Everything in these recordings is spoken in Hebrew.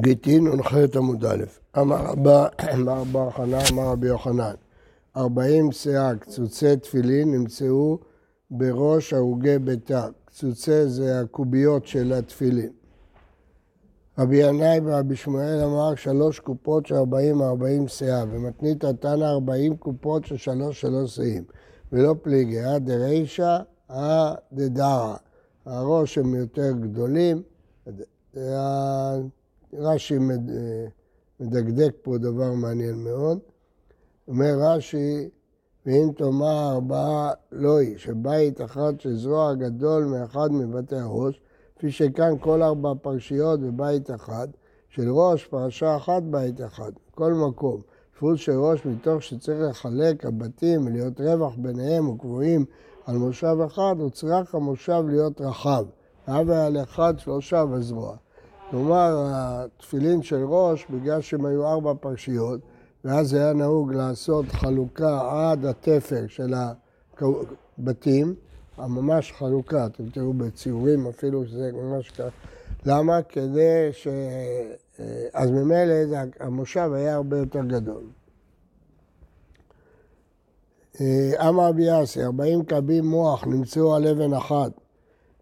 גיטין נ"ח עמוד א', אמר רבא, אמר בר חנן, אמר רבי יוחנן, ארבעים שאה קצוצי תפילין נמצאו בראש הרוגי ביתר. קצוצי זה הקוביות של התפילין. רבי ינאי ורבי שמואל אמר שלוש קופות של ארבעים ארבעים שאה, ומתנית תנא ארבעים קופות של שלוש שלוש שאים, ולא פליגי, אה דרישא, אה דדרא. הראש הם יותר גדולים, רש"י מדקדק פה דבר מעניין מאוד. אומר רש"י, ואם תאמר ארבעה לא היא, שבית אחד של זרוע גדול מאחד מבתי הראש, כפי שכאן כל ארבע פרשיות בבית אחד, של ראש פרשה אחת בית אחד, כל מקום. דפוס של ראש מתוך שצריך לחלק הבתים ולהיות רווח ביניהם וקבועים על מושב אחד, הוא צריך המושב להיות רחב. על אחד שלושה בזרוע. כלומר, התפילין של ראש, בגלל שהם היו ארבע פרשיות, ואז היה נהוג לעשות חלוקה עד התפר של הבתים, ממש חלוקה, אתם תראו בציורים אפילו שזה ממש ככה. למה? כדי ש... אז ממילא המושב היה הרבה יותר גדול. אמר רבי יאסי, ארבעים קבים מוח נמצאו על אבן אחת.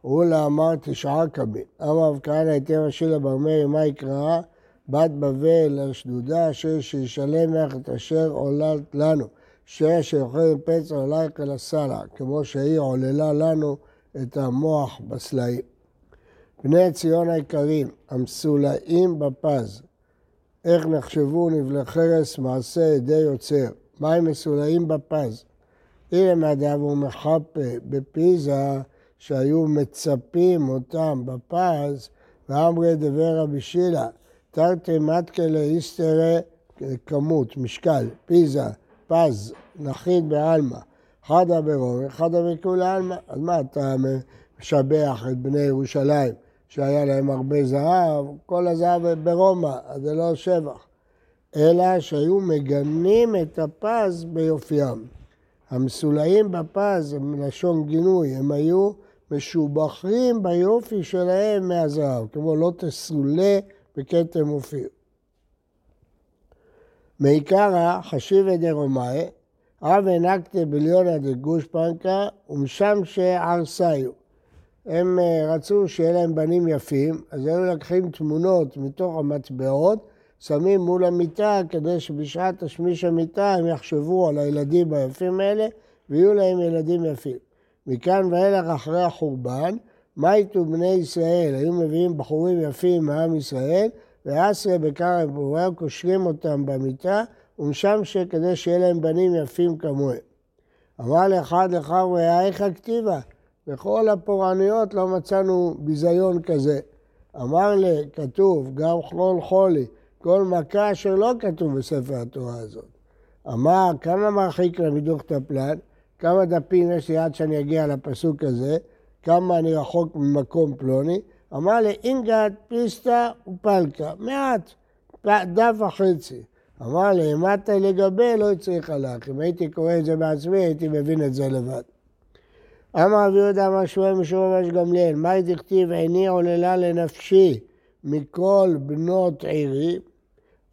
אולה אמר תשעה קבין. אמר רב כהנא היתר לבר מאיר, מה יקרא? בת בבל השדודה אשר שישלם לך את אשר עוללת לנו. שאשר אוכל פצע עולייך אל הסלע, כמו שהיא עוללה לנו את המוח בסלעים. בני ציון היקרים, המסולאים בפז, איך נחשבו נבלי חרס מעשה ידי יוצר? מה הם מסולאים בפז? הנה מהדאב ומחפה בפיזה שהיו מצפים אותם בפז, ואמרי דבר רבי שילה, תרתי מתקה לאיסטרה כמות, משקל, פיזה, פז, נחית בעלמא, חדה ברומי, חדה בכולי עלמא. אז מה אתה משבח את בני ירושלים, שהיה להם הרבה זהב, כל הזהב ברומא, אז זה לא שבח. אלא שהיו מגנים את הפז ביופיים. המסולאים בפז הם מלשון גינוי, הם היו משובחים ביופי שלהם מהזהב, כמו לא תסולה בכתם אופיר. מעיקרא חשיבה דרומאי, רב הנקתה בליונא דגושפנקה ומשם שערסיו. הם אה, רצו שיהיה להם בנים יפים, אז היו לקחים תמונות מתוך המטבעות, שמים מול המיטה כדי שבשעת תשמיש המיטה הם יחשבו על הילדים היפים האלה ויהיו להם ילדים יפים. מכאן ואילך אחרי החורבן, מה איתו בני ישראל? היו מביאים בחורים יפים מעם ישראל, ועשרה בקרב והיו קושרים אותם במיטה, ומשם שכדי שיהיה להם בנים יפים כמוהם. אמר לאחד לך איך הכתיבה? בכל הפורענויות לא מצאנו ביזיון כזה. אמר לי, כתוב, גם כל חולי, כל מכה שלא כתוב בספר התורה הזאת. אמר, כמה מרחיק למידוך טפלן? כמה דפים יש לי עד שאני אגיע לפסוק הזה, כמה אני רחוק ממקום פלוני. אמר לי, אינגת, פיסטה ופלקה, מעט, דף וחצי. אמר לי, אמרת לגבי, לא צריך הלך. אם הייתי קורא את זה בעצמי, הייתי מבין את זה לבד. אמר רבי יהודה אמר שמואל משום ממש גמליאל, מה דכתיב עיני עוללה לנפשי מכל בנות עירי?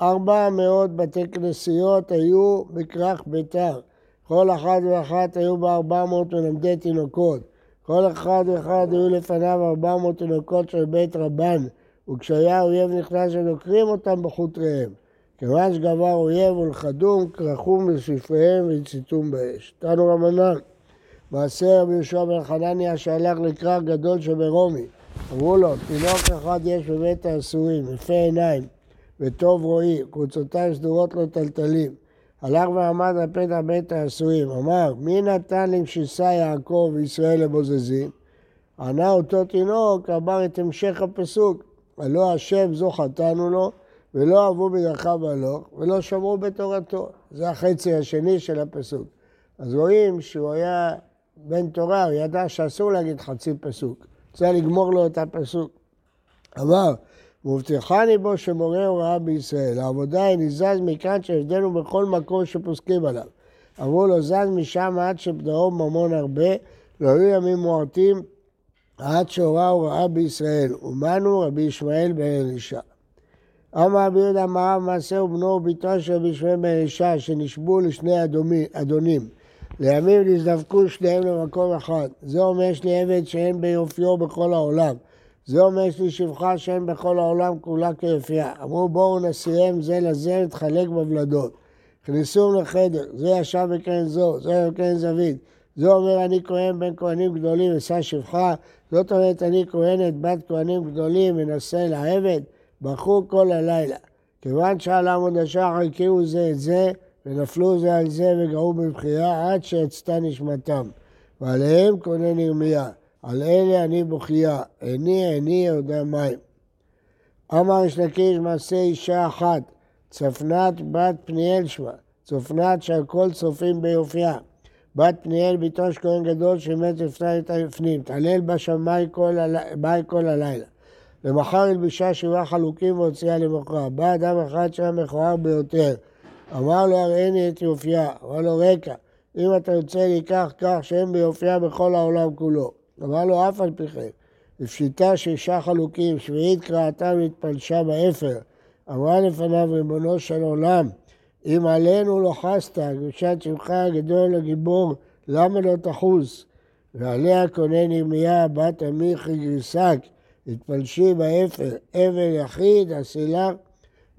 ארבע מאות בתי כנסיות היו בכרך ביתר. כל אחד ואחת היו בה ארבע מאות מלמדי תינוקות. כל אחד ואחד היו לפניו ארבע מאות תינוקות של בית רבן, וכשהיה אויב נכנס ודוקרים אותם בחוטריהם. כיוון שגבר אויב ולכדום, כרחום בספריהם והציתום באש. תנו רמנן, מעשה רבי יהושע בן חנניה שהלך לכרך גדול שברומי. אמרו לו, תינוק אחד יש בבית האסורים, יפה עיניים, וטוב רואי, קבוצותיו סדורות לו טלטלים. הלך ועמד על פתח בית האסורים, אמר, מי נתן למשיסה יעקב וישראל לבוזזים? ענה אותו תינוק, אמר את המשך הפסוק, הלא השם זו חטאנו לו, ולא אהבו בדרכיו הלוך, ולא שמרו בתורתו. זה החצי השני של הפסוק. אז רואים שהוא היה בן תורה, הוא ידע שאסור להגיד חצי פסוק. צריך לגמור לו את הפסוק. אמר, מובטחני בו שמורה הוראה בישראל. העבודה היא נזז מכאן שהבדלנו בכל מקום שפוסקים עליו. אמרו לו, זז משם עד שבדרו ממון הרבה, והיו ימים מועטים עד שהורה הוראה בישראל. ומנו רבי ישמעאל בן אלישע. אמר רבי יהודה אמר מעשה ובנו וביתו של רבי שמעון בן אישה שנשבו לשני אדונים. לימים נזדבקו שניהם למקום אחד. זה אומר יש לי עבד שאין ביופיו בכל העולם. זה אומר יש לי שפחה שאין בכל העולם כולה כיפייה. אמרו בואו נסיהם זה לזה נתחלק בוולדות. הכניסום לחדר, זה ישב בקרן זו, זה בקרן זווית. זה אומר אני כהן בין כהנים גדולים אשא שפחה, זאת אומרת אני כהנת בת כהנים גדולים מנסה לעבד, בכו כל הלילה. כיוון שעל עמוד השחר הכירו זה את זה, ונפלו זה על זה וגרו בבחייה עד שיצתה נשמתם. ועליהם כונן ירמיה, על אלה אני בוכייה, עיני עיני יודע מים. אמר יש לקיש מעשה אישה אחת, צפנת בת פניאל שמה, צפנת שהכל צופים ביופייה. בת פניאל ביתו של כהן גדול שמת לפני את הפנים, תעלל בה שמאי כל, הל... כל הלילה. למחר הלבישה שבעה חלוקים והוציאה למוכרה. בא אדם אחד שהיה מכוער ביותר. אמר לו הראיני את יופייה. אמר לו ריקא, אם אתה רוצה ליקח שאין כיופייה בכל העולם כולו. אמר לו אף על פי כן. הפשיטה שישה חלוקים, שביעית קרעתה והתפלשה באפר. אמרה לפניו ריבונו של עולם, אם עלינו לא חסת, קדושת שמך הגדול הגיבור, למה לא תחוס? ועליה קונן ירמיה, בת עמי חגרי שק, התפלשי באפר, אבל יחיד, עשי לך,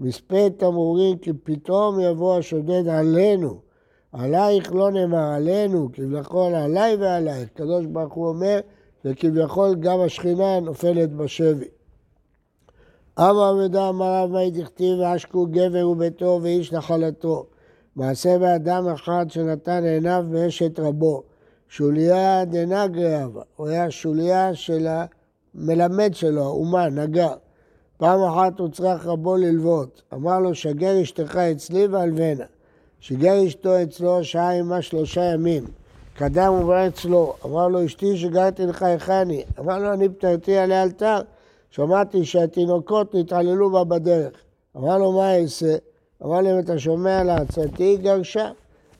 מספד תמרורים, כי פתאום יבוא השודד עלינו. עלייך לא נאמר עלינו, כביכול עליי ועלייך. הקדוש ברוך הוא אומר, וכביכול גם השכינה נופלת בשבי. אמר רב יהודה אמר רב מאי דכתיב ועשקו גבר וביתו ואיש נחלתו. מעשה באדם אחד שנתן עיניו מאשת רבו. שוליה דנגרי אבה, הוא היה שוליה של המלמד שלו, האומה, נגר. פעם אחת הוא צריך רבו ללוות. אמר לו, שגר אשתך אצלי והלבנה. שגר אשתו אצלו שעה עמה שלושה ימים. קדם ובא אצלו. אמר לו, אשתי שגרתי לך היכני. אמר לו, אני פטרתי עליה אלתר. שמעתי שהתינוקות נתעללו בה בדרך. אמר לו, מה אעשה? אמר לו, אם אתה שומע לעצתי, היא גרשה.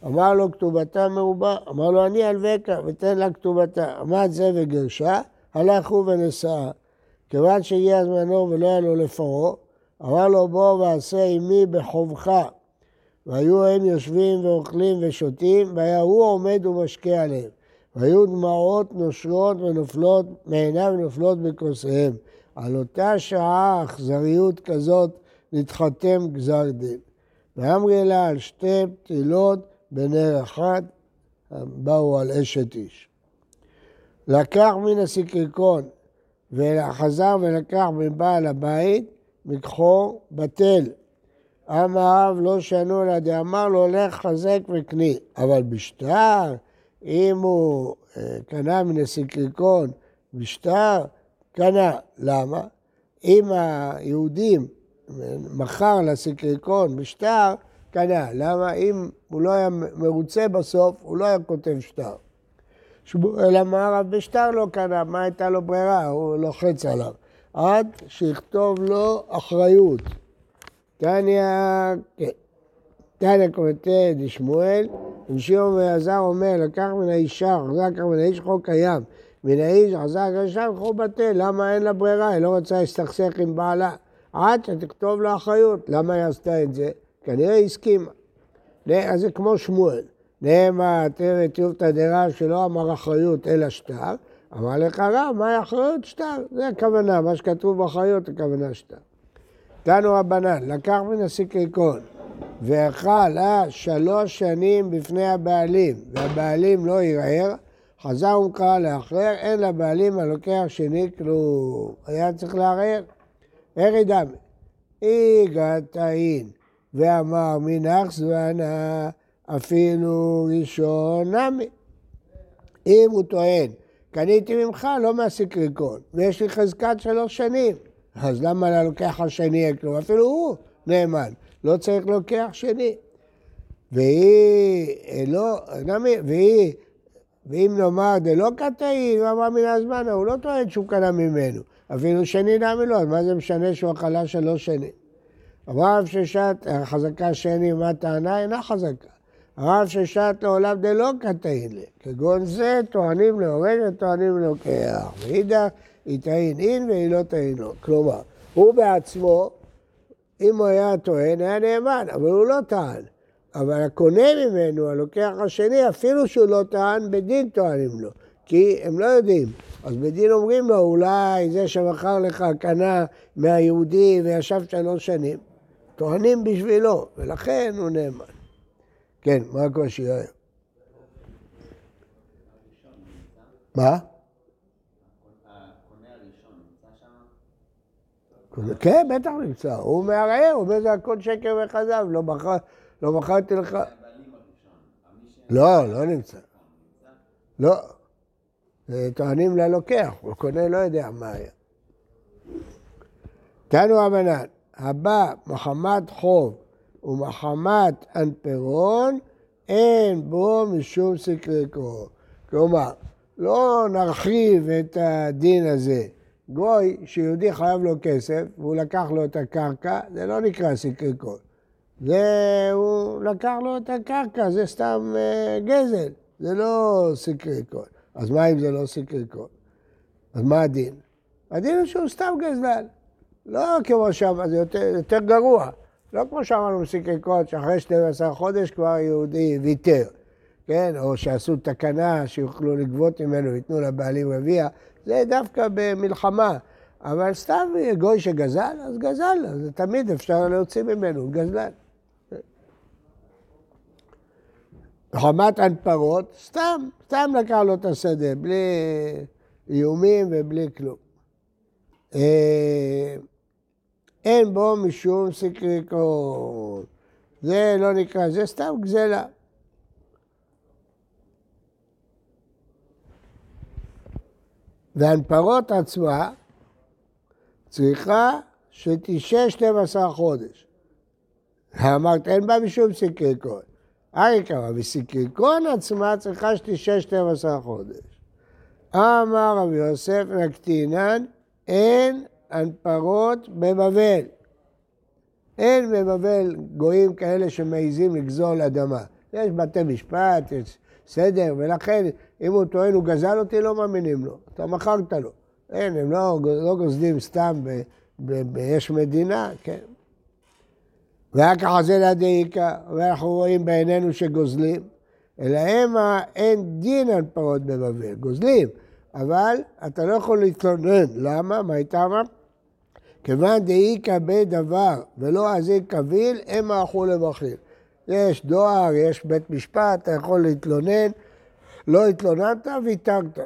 אמר לו, כתובתה מרובה. אמר לו, אני אלווקה, ותן לה כתובתה. עמד זה וגרשה, הלך הוא ונשאה. כיוון שהגיע זמנו ולא היה לו לפרעה, אמר לו, בוא ועשה עמי בחובך. והיו הם יושבים ואוכלים ושותים, והיה הוא עומד ומשקה עליהם. והיו דמעות נושרות ונופלות מעיניו ונופלות בכוסיהם. על אותה שעה אכזריות כזאת נתחתם גזר דין. ואמרי לה על שתי פתילות בנר אחד, באו על אשת איש. לקח מן הסיקריקון וחזר ולקח מבעל הבית מכחור בטל. עם האב לא שנו לה דאמר לו לך חזק וקני. אבל בשטר, אם הוא אה, קנה מן הסיקריקון בשטר, קנה. למה? אם היהודים מכר לסיקריקון בשטר, קנה. למה? אם הוא לא היה מרוצה בסוף, הוא לא היה כותב שטר. שמואל אמר, רב בשטר לא קנה, מה הייתה לו ברירה? הוא לוחץ עליו. עד שיכתוב לו אחריות. תניא, כן. תניא קומטה דשמואל, ושמעון ועזר אומר, לקח מן האישה, לקח מן האיש חוק קיים. מן האיש חזק רשם חור בטל, למה אין לה ברירה? היא לא רוצה להסתכסך עם בעלה. עד שתכתוב לה אחריות. למה היא עשתה את זה? כנראה היא הסכימה. אז זה כמו שמואל. נאמר תראה טיובתא דרב שלא אמר אחריות אלא שטר, אמר לך רב, מהי אחריות? שטר. זה הכוונה, מה שכתוב באחריות הכוונה שטר. תנו רבנן, לקח מן הסיקריקון ואכל אה, שלוש שנים בפני הבעלים, והבעלים לא ערער, חזר וקרא לאחר, אין לבעלים הלוקח שני כלום. היה צריך לערער. איך דמי. איגא תאין, ואמר מנח זמנה אפילו ראשון נמי. אם הוא טוען, קניתי ממך לא מהסיקריקון, ויש לי חזקת שלוש שנים, אז למה ללוקח השני כלום? אפילו הוא נאמן, לא צריך לוקח שני. והיא לא, נמי, והיא ואם נאמר דלא קטעי, הוא אמר מן הזמן, הוא לא טוען שהוא קנה ממנו. אפילו שני נמי לא, אז מה זה משנה שהוא אכלה שלוש שנים? הרב ששת, החזקה שני, מה הטענה? אינה חזקה. הרב ששת לעולם דלא קטעין לי. כגון זה טוענים להורג וטוענים לוקח. ואידך היא תעין אין והיא לא תעין לו. כלומר, הוא בעצמו אם הוא היה טוען, היה נאמן, אבל הוא לא טען. אבל הקונה ממנו, הלוקח השני, אפילו שהוא לא טען, בדין טוענים לו. כי הם לא יודעים. אז בדין אומרים לו, אולי זה שמכר לך קנה מהיהודי וישב שלוש שנים. טוענים בשבילו, ולכן הוא נאמן. כן, מה הקושי? מה? כן, בטח נמצא. הוא מערער, הוא אומר זה הכל שקר וכזב, לא, לא מכרתי לך... לא, לא נמצא. לא. טוענים ללוקח, הוא קונה לא יודע מה היה. תנו אמנן, הבא מחמת חוב ומחמת אנפרון, אין בו משום סקרקו. כלומר, לא נרחיב את הדין הזה. גוי שיהודי חייב לו כסף והוא לקח לו את הקרקע, זה לא נקרא סקריקון. זה, הוא לקח לו את הקרקע, זה סתם uh, גזל, זה לא סקריקון. אז מה אם זה לא סקריקון? אז מה הדין? הדין הוא שהוא סתם גזלן. לא כמו שאמרנו, זה יותר, יותר גרוע. לא כמו שאמרנו בסקריקון, שאחרי 12 חודש כבר יהודי ויתר. כן, או שעשו תקנה שיוכלו לגבות ממנו וייתנו לבעלים רביע, זה דווקא במלחמה. אבל סתם גוי שגזל, אז גזל, אז תמיד אפשר להוציא ממנו, גזלן. חמת הנפרות, סתם, סתם לקח לו את השדה, בלי איומים ובלי כלום. אה, אין בו משום סקריקון. זה לא נקרא, זה סתם גזלה. והנפרות עצמה צריכה שתשעה 12 חודש. אמרת, אין בה משום סיקריקון. אריקה, וסיקריקון עצמה צריכה שתשעה 12 חודש. אמר רבי יוסף נקטינן, אין הנפרות בבבל. אין בבבל גויים כאלה שמעיזים לגזול אדמה. יש בתי משפט, יש סדר, ולכן אם הוא טוען הוא גזל אותי, לא מאמינים לו. אתה מכרת לו. אין, הם לא, לא גוזלים סתם ב, ב, ב, יש מדינה, כן. ורק החזל הדאיקה, ואנחנו רואים בעינינו שגוזלים, אלא המה אין דין על פרות בבבל, גוזלים, אבל אתה לא יכול להתלונן, למה? מה הייתה אמרת? כיוון דאיקה בדבר ולא אזיק קביל, המה אכו לבכיר. יש דואר, יש בית משפט, אתה יכול להתלונן, לא התלוננת, ויתרת.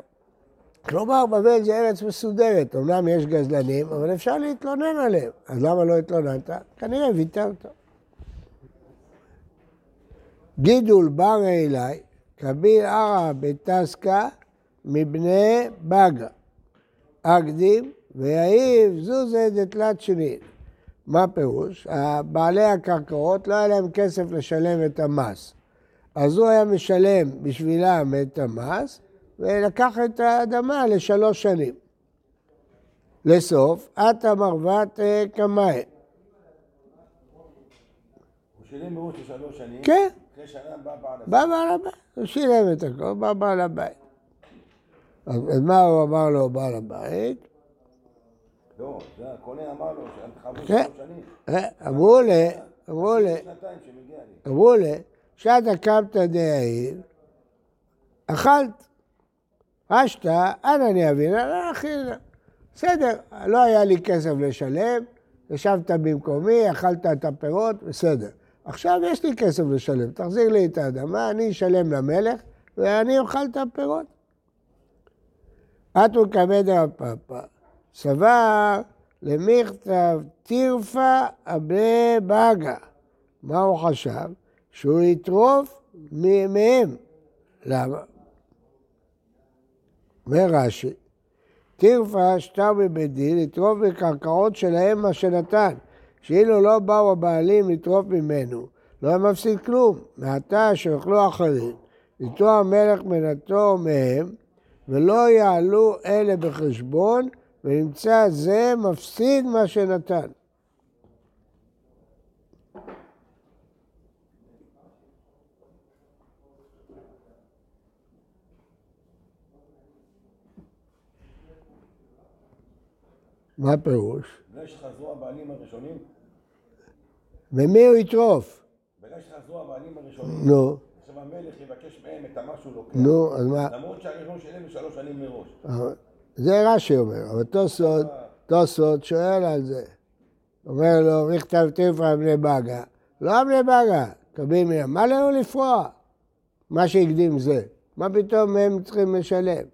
כלומר, בבל זה ארץ מסודרת, אמנם יש גזלנים, אבל אפשר להתלונן עליהם. אז למה לא התלוננת? כנראה ויתרת. גידול בר אלי, כביר ערא בטסקה מבני בגה. אקדים ויעיב זוזה דתלת שנית. מה פירוש? בעלי הקרקעות לא היה להם כסף לשלם את המס. אז הוא היה משלם בשבילם את המס, ולקח את האדמה לשלוש שנים. לסוף, עתה מרוות אה, קמאי. הוא שילם מראש לשלוש שנים? כן. אחרי שנה בא בעל הבית. בא בעל הבית, הוא שילם את הכל, בא בעל הבית. אז מה הוא אמר לו, בעל הבית? לא, זה הקונה אמר לו כן. שלוש שנים. אה, אמרו לי, אמרו לי. אמרו לי, שאתה קמת דהיב, אכלת. אשתא, אנא אני אבין, אנא אכילה. בסדר, לא היה לי כסף לשלם, ישבת במקומי, אכלת את הפירות, בסדר. עכשיו יש לי כסף לשלם, תחזיר לי את האדמה, אני אשלם למלך ואני אוכל את הפירות. אטו כבד רב פאפא, סבר למכתב טירפה אבני בגה. מה הוא חשב? שהוא יטרוף מהם. למה? אומר רש"י, טירפה שטר בבית דין לטרוף בקרקעות שלהם מה שנתן, שאילו לא באו הבעלים לטרוף ממנו, לא היה מפסיד כלום. מעתה שיאכלו אחרים, יטוע המלך מנתו מהם, ולא יעלו אלה בחשבון, ונמצא זה מפסיד מה שנתן. מה הפירוש? זה שחזרו הבעלים הראשונים, ומי הוא יטרוף? בגלל שחזרו הבעלים הראשונים. נו, עכשיו המלך יבקש מהם את שהוא לוקח. נו, אז מה? למרות שהראשון שילם שלוש שנים מראש. זה רש"י אומר, אבל תוספות, תוספות שואל על זה. אומר לו, ריכתב תפרע בני בגה. לא בני בגה, קבין מהם. מה לנו לפרוע? מה שהקדים זה. מה פתאום הם צריכים לשלם?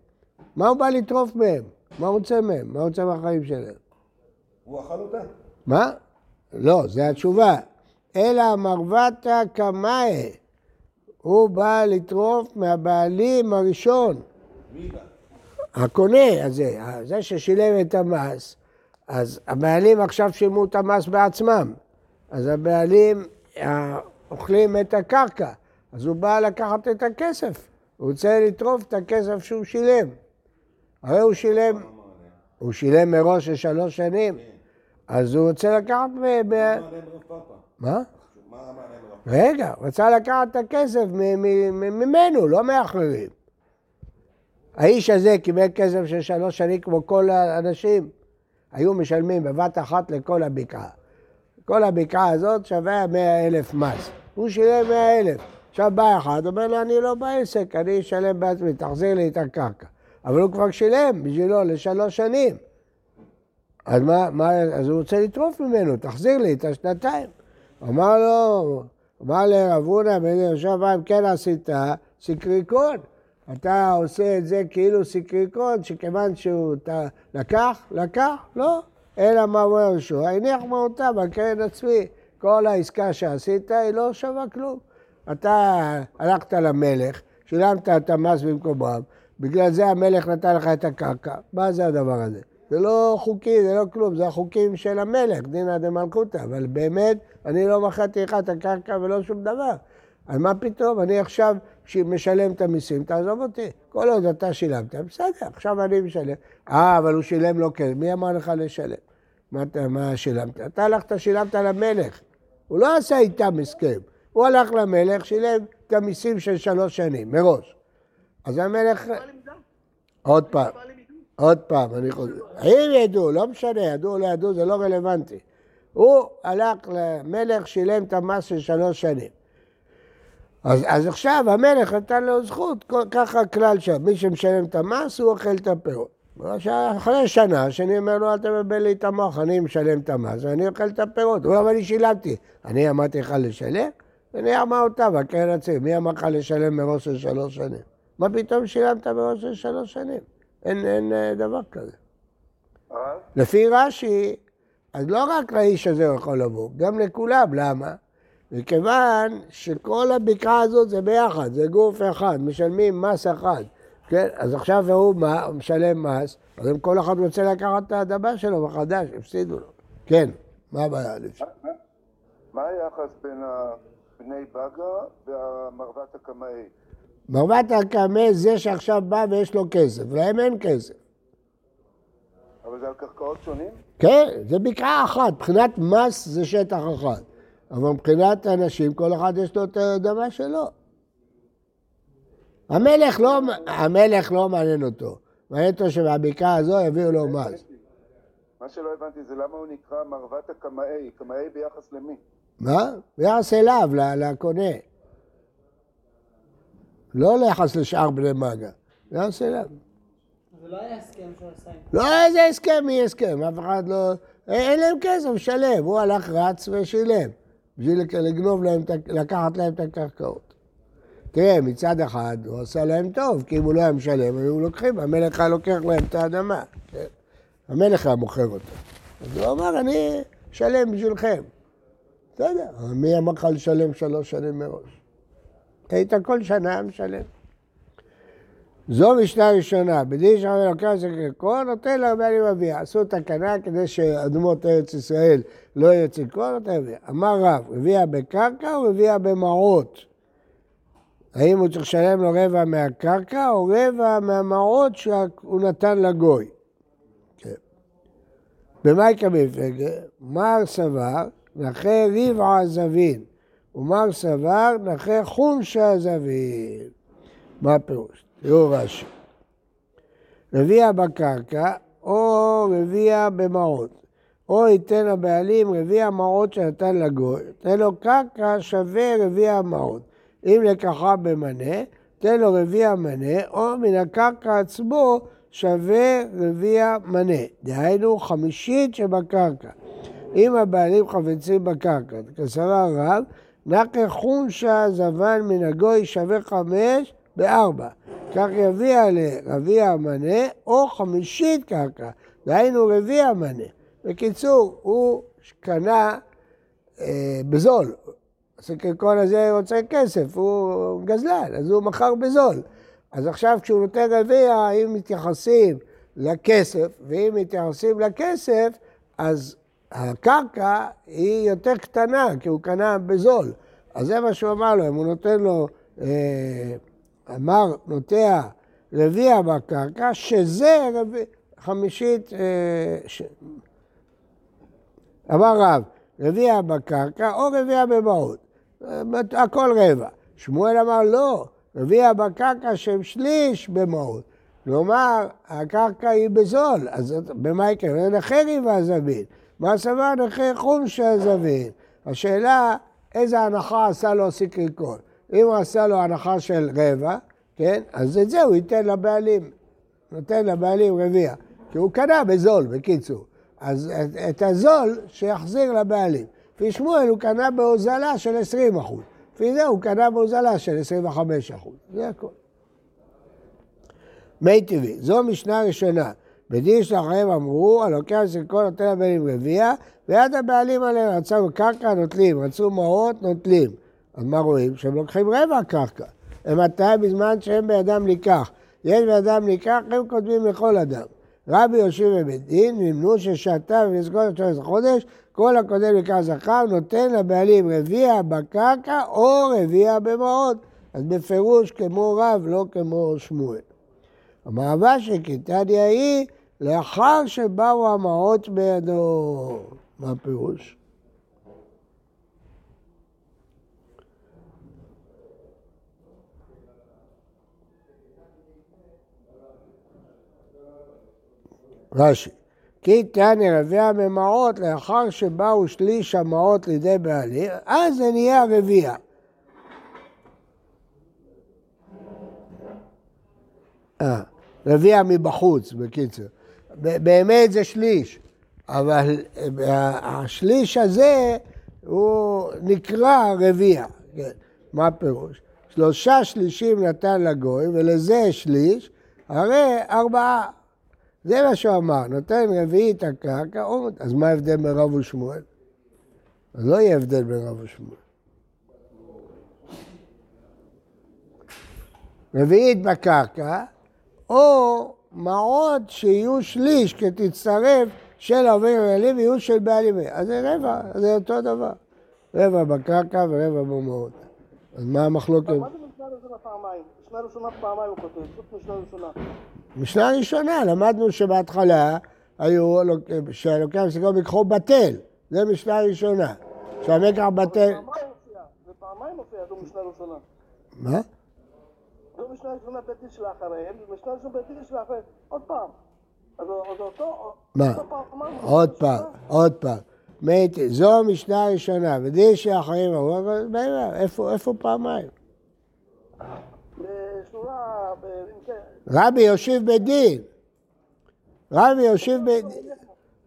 מה הוא בא לטרוף מהם? מה הוא רוצה מהם? מה הוא רוצה מהחיים שלהם? הוא אכל אותה? מה? לא, זו התשובה. אלא מרוותא קמאי. הוא בא לטרוף מהבעלים הראשון. מי בא? הקונה הזה, זה ששילם את המס, אז הבעלים עכשיו שילמו את המס בעצמם. אז הבעלים אה, אוכלים את הקרקע, אז הוא בא לקחת את הכסף. הוא רוצה לטרוף את הכסף שהוא שילם. הרי הוא שילם, הוא שילם מראש לשלוש שנים, אז הוא רוצה לקחת... מ- מ- מה אמר להם פאפה? מה? רגע, הוא רצה לקחת את הכסף מ- מ- מ- ממנו, לא מאחרים. האיש הזה קיבל כסף של שלוש שנים כמו כל האנשים. היו משלמים בבת אחת לכל הבקעה. כל הבקעה הזאת שווה מאה אלף מס. הוא שילם מאה אלף. עכשיו בא אחד, אומר לו, אני לא בעסק, אני אשלם בעצמי, תחזיר לי את הקרקע. אבל הוא כבר שילם בשבילו לשלוש שנים. אז מה, מה, אז הוא רוצה לטרוף ממנו, תחזיר לי את השנתיים. אמר לו, אמר לרב הונא בן יהושע, אם כן עשית סיקריקון. אתה עושה את זה כאילו סיקריקון, שכיוון שהוא אתה, לקח, לקח, לא. אלא מה אומר יהושע, הניח מהותה בקרן עצמי. כל העסקה שעשית היא לא שווה כלום. אתה הלכת למלך, שילמת את המס במקומם, בגלל זה המלך נתן לך את הקרקע. מה זה הדבר הזה? זה לא חוקי, זה לא כלום, זה החוקים של המלך, דינא דמלכותא, אבל באמת, אני לא מכרתי לך את הקרקע ולא שום דבר. אז מה פתאום, אני עכשיו משלם את המיסים, תעזוב אותי. כל עוד אתה שילמת, בסדר, עכשיו אני משלם. אה, אבל הוא שילם לו כסף, מי אמר לך לשלם? מה, מה שילמת? אתה הלכת, שילמת למלך. הוא לא עשה איתם הסכם. הוא הלך למלך, שילם את המיסים של שלוש שנים, מראש. אז המלך... עוד פעם, עוד פעם, אני חוזר. אם ידעו, לא משנה, ידעו או לא ידעו, זה לא רלוונטי. הוא הלך למלך, שילם את המס של שלוש שנים. אז, אז עכשיו המלך נתן לו זכות, ככה הכלל שם, מי שמשלם את המס, הוא אוכל את הפירות. אחרי שנה, השני אומר לו, אל תבלבל לי את המוח, אני משלם את המס ואני אוכל את הפירות. הוא אומר, אני שילמתי. אני אמרתי לך לשלם? אני אמר אותה, והקרן עצמי, מי אמר לך לשלם מראש של שלוש שנים? מה פתאום שילמת מראש של שלוש שנים? אין, אין אה, דבר כזה. הרב? לפי רש"י, אז לא רק לאיש הזה הוא יכול לבוא, גם לכולם, למה? מכיוון שכל הבקעה הזאת זה ביחד, זה גוף אחד, משלמים מס אחד. כן, אז עכשיו הוא מה? הוא משלם מס, אז אם כל אחד רוצה לקחת את האדמה שלו מחדש, הפסידו לו. כן, מה הבעיה? מה היחס בין בני בגה והמרבת הקמאי? מרבת הקמא זה שעכשיו בא ויש לו כסף, להם אין כסף. אבל זה על קרקעות שונים? כן, זה בקעה אחת, מבחינת מס זה שטח אחד. אבל מבחינת אנשים, כל אחד יש לו את האדמה שלו. המלך לא, המלך לא מעניין אותו. מעניין אותו שבבקעה הזו יביאו לו מס. מה שלא הבנתי זה למה הוא נקרא מרבת הקמאי, קמאי ביחס למי? מה? ביחס אליו, לקונה. לא ליחס לשאר בני מגה, ביחס אליו. זה לא היה הסכם שהוא עשה. לא איזה הסכם, מי הסכם? אף אחד לא... אין להם כסף, שלם. הוא הלך, רץ ושילם. בשביל לגנוב להם, לקחת להם את הקרקעות. תראה, מצד אחד הוא עשה להם טוב, כי אם הוא לא היה משלם, היו לוקחים, המלך היה לוקח להם את האדמה. כן? המלך היה מוכר אותה. אז הוא אמר, אני אשלם בשבילכם. בסדר, מי אמר לך לשלם שלוש שנים מראש? היית כל שנה משלם. זו משנה ראשונה, בדין שם לוקח את זה נותן לבעלים אביה. עשו תקנה כדי שאדמות ארץ ישראל לא יהיה צדקו, נותן אביה. אמר רב, הביאה בקרקע או הביאה במעות? האם הוא צריך לשלם לו רבע מהקרקע או רבע מהמעות שהוא נתן לגוי? כן. יקבל מפלגה? מר סבר, נכה רבע זבין, ומר סבר, נכה חומשה זבין. מה הפירוש? תראו רש"י. רביע בקרקע או רביע במעות. או ייתן הבעלים רביע המעות שנתן לגוי, תן לו קרקע שווה רביע המעות. אם לקחה במנה, תן לו רביע מנה, או מן הקרקע עצמו שווה רביע מנה. דהיינו חמישית שבקרקע. אם הבעלים חפצים בקרקע, כסבר רב, נקה חומשה זבן מן הגוי שווה חמש בארבע. כך יביע לרביע מנה או חמישית קרקע, דהיינו רביע מנה. בקיצור, הוא קנה אה, בזול. הסקרקון הזה רוצה כסף, הוא גזלן, אז הוא מכר בזול. אז עכשיו כשהוא נותן רביע, אם מתייחסים לכסף, ואם מתייחסים לכסף, אז הקרקע היא יותר קטנה, כי הוא קנה בזול. אז זה מה שהוא אמר לו, אם הוא נותן לו, אה, אמר, נוטע רביע בקרקע, שזה רביע, חמישית, אה, ש... אמר רב, רביע בקרקע או רביע במהות, הכל רבע. שמואל אמר לא, רביע בקרקע שהם שליש במהות. כלומר, הקרקע היא בזול, אז במה יקרה? נכה ריבה מה סבר נכה חומשה זבין? השאלה, איזה הנחה עשה לו סיקריקון? אם הוא עשה לו הנחה של רבע, כן, אז את זה הוא ייתן לבעלים. נותן לבעלים רביע. כי הוא קנה בזול, בקיצור. אז את, את הזול שיחזיר לבעלים. לפי שמואל הוא קנה בהוזלה של 20 אחוז. לפי זה הוא קנה בהוזלה של 25 אחוז. זה הכל. מי טבעי, זו משנה ראשונה. בדין של החיים אמרו, הלוקח סרקון נותן לבעלים רביע, ויד הבעלים עליהם רצו קרקע נוטלים, רצו מעות נוטלים. אז מה רואים? שהם לוקחים רבע קרקע. הם מתי בזמן שהם בידם ניקח. יש בידם ניקח, הם כותבים לכל אדם. רבי יושב בבית דין, נמנו ששתה ולזכור את שלוש חודש, כל הקודם לקרא זכר נותן לבעלים רביע בקרקע או רביע במעות. אז בפירוש כמו רב, לא כמו שמואל. המאהבה של קיטניה היא לאחר שבאו המעות בידו. מה הפירוש? רש"י, כי תעני רביע ממעות לאחר שבאו שליש המעות לידי בעלים, אז זה נהיה רביע. אה, רביע מבחוץ, בקיצור. באמת זה שליש, אבל אה, השליש הזה הוא נקרא רביע. כן. מה הפירוש? שלושה שלישים נתן לגוי ולזה שליש, הרי ארבעה. זה מה שהוא אמר, נותן רביעית הקרקע, אז מה ההבדל בין רב ושמואל? לא יהיה הבדל בין רב ושמואל. רביעית בקרקע, או מעות שיהיו שליש כתצטרף של העוברים האלה ויהיו של בעלים. אז זה רבע, זה אותו דבר. רבע בקרקע ורבע במעות. אז מה המחלוקת? מה זה משנה ראשונה פעמיים? משנה ראשונה פעמיים הוא כותב, חוץ משנה ראשונה. משנה ראשונה, למדנו שבהתחלה היו, שהלוקח מסגור ביקחו בטל, זה משנה ראשונה. שהמקח בטל... פעמיים מופיע, זה פעמיים מופיע, זו משנה ראשונה. מה? משנה ראשונה בית דין שלאחריהם, ומשנה ראשונה בית דין שלאחריהם, עוד פעם. אז אותו... מה? עוד פעם, עוד פעם. זו המשנה הראשונה, ודין שאחרים אמרו, אבל איפה, פעמיים? בשורה, כן, רבי יושיב בדין. רבי יושיב בדין.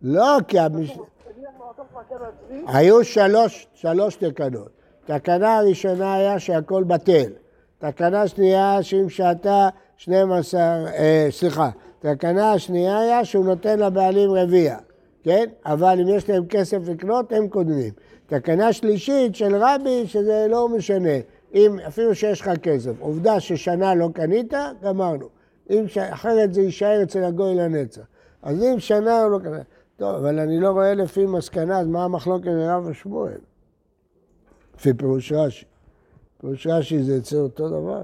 לא, כי המש... הניח מעטות מעקר הצבי, היו שלוש, שלוש תקנות. תקנה הראשונה היה שהכל בטל. תקנה שנייה שאם שעתה 12, אה, סליחה, תקנה השנייה היה שהוא נותן לבעלים רביע, כן? אבל אם יש להם כסף לקנות, הם קודמים. תקנה שלישית של רבי, שזה לא משנה, אם אפילו שיש לך כסף, עובדה ששנה לא קנית, גמרנו. אם ש... אחרת זה יישאר אצל הגוי לנצח. אז אם שנה הוא לא קנה, טוב, אבל אני לא רואה לפי מסקנה, אז מה המחלוקת בין רב ושמואל? לפי פירוש רש"י. פירוש רש"י זה יוצא אותו דבר.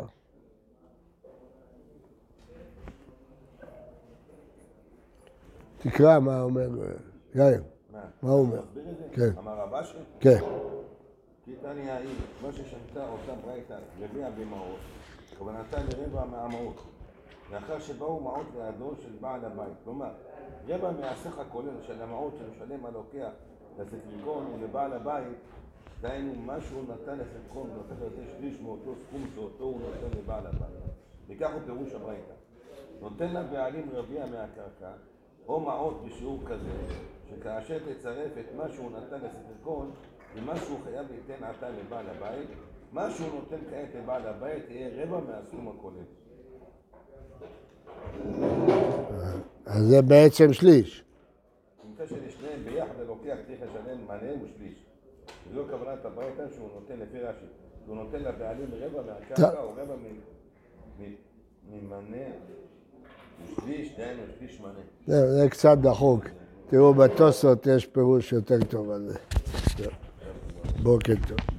תקרא מה אומר יאיר. מה הוא אומר? כן. אמר רב אשי, כן. כי תניא היא, כמו ששמתה אותה ברייתא רביע במעות, כוונתה לרבע מהמעות. לאחר שבאו מעות לידו של בעל הבית. כלומר, רבע מהסך הכולל של המעות שמשלם הלוקח לסטריקון ולבעל הבית, דהיינו מה שהוא נתן לסטריקון והופך לתת שליש מאותו סכום שאותו הוא נותן לבעל הבית. וכך הוא פירוש הברייתא. נותן לבעלים רביע מהקרקע, או מעות בשיעור כזה, שכאשר תצרף את מה שהוא נתן לסטריקון ומה שהוא חייב ליתן עתה לבעל הבית, מה שהוא נותן כעת לבעל הבית יהיה רבע מהסכום הכולל. אז זה בעצם שליש. נמצא שלשניהם ביחד הלוקח צריך לשלם מלא ושליש. וזו כוונת הברייתא שהוא נותן לפי רש"י. הוא נותן לבעלים רבע מהקרקע או רבע ממנה ושליש, דהיינו שליש מנה. זה קצת דחוק. תראו, בתוספות יש פירוש יותר טוב על זה. בוקר טוב.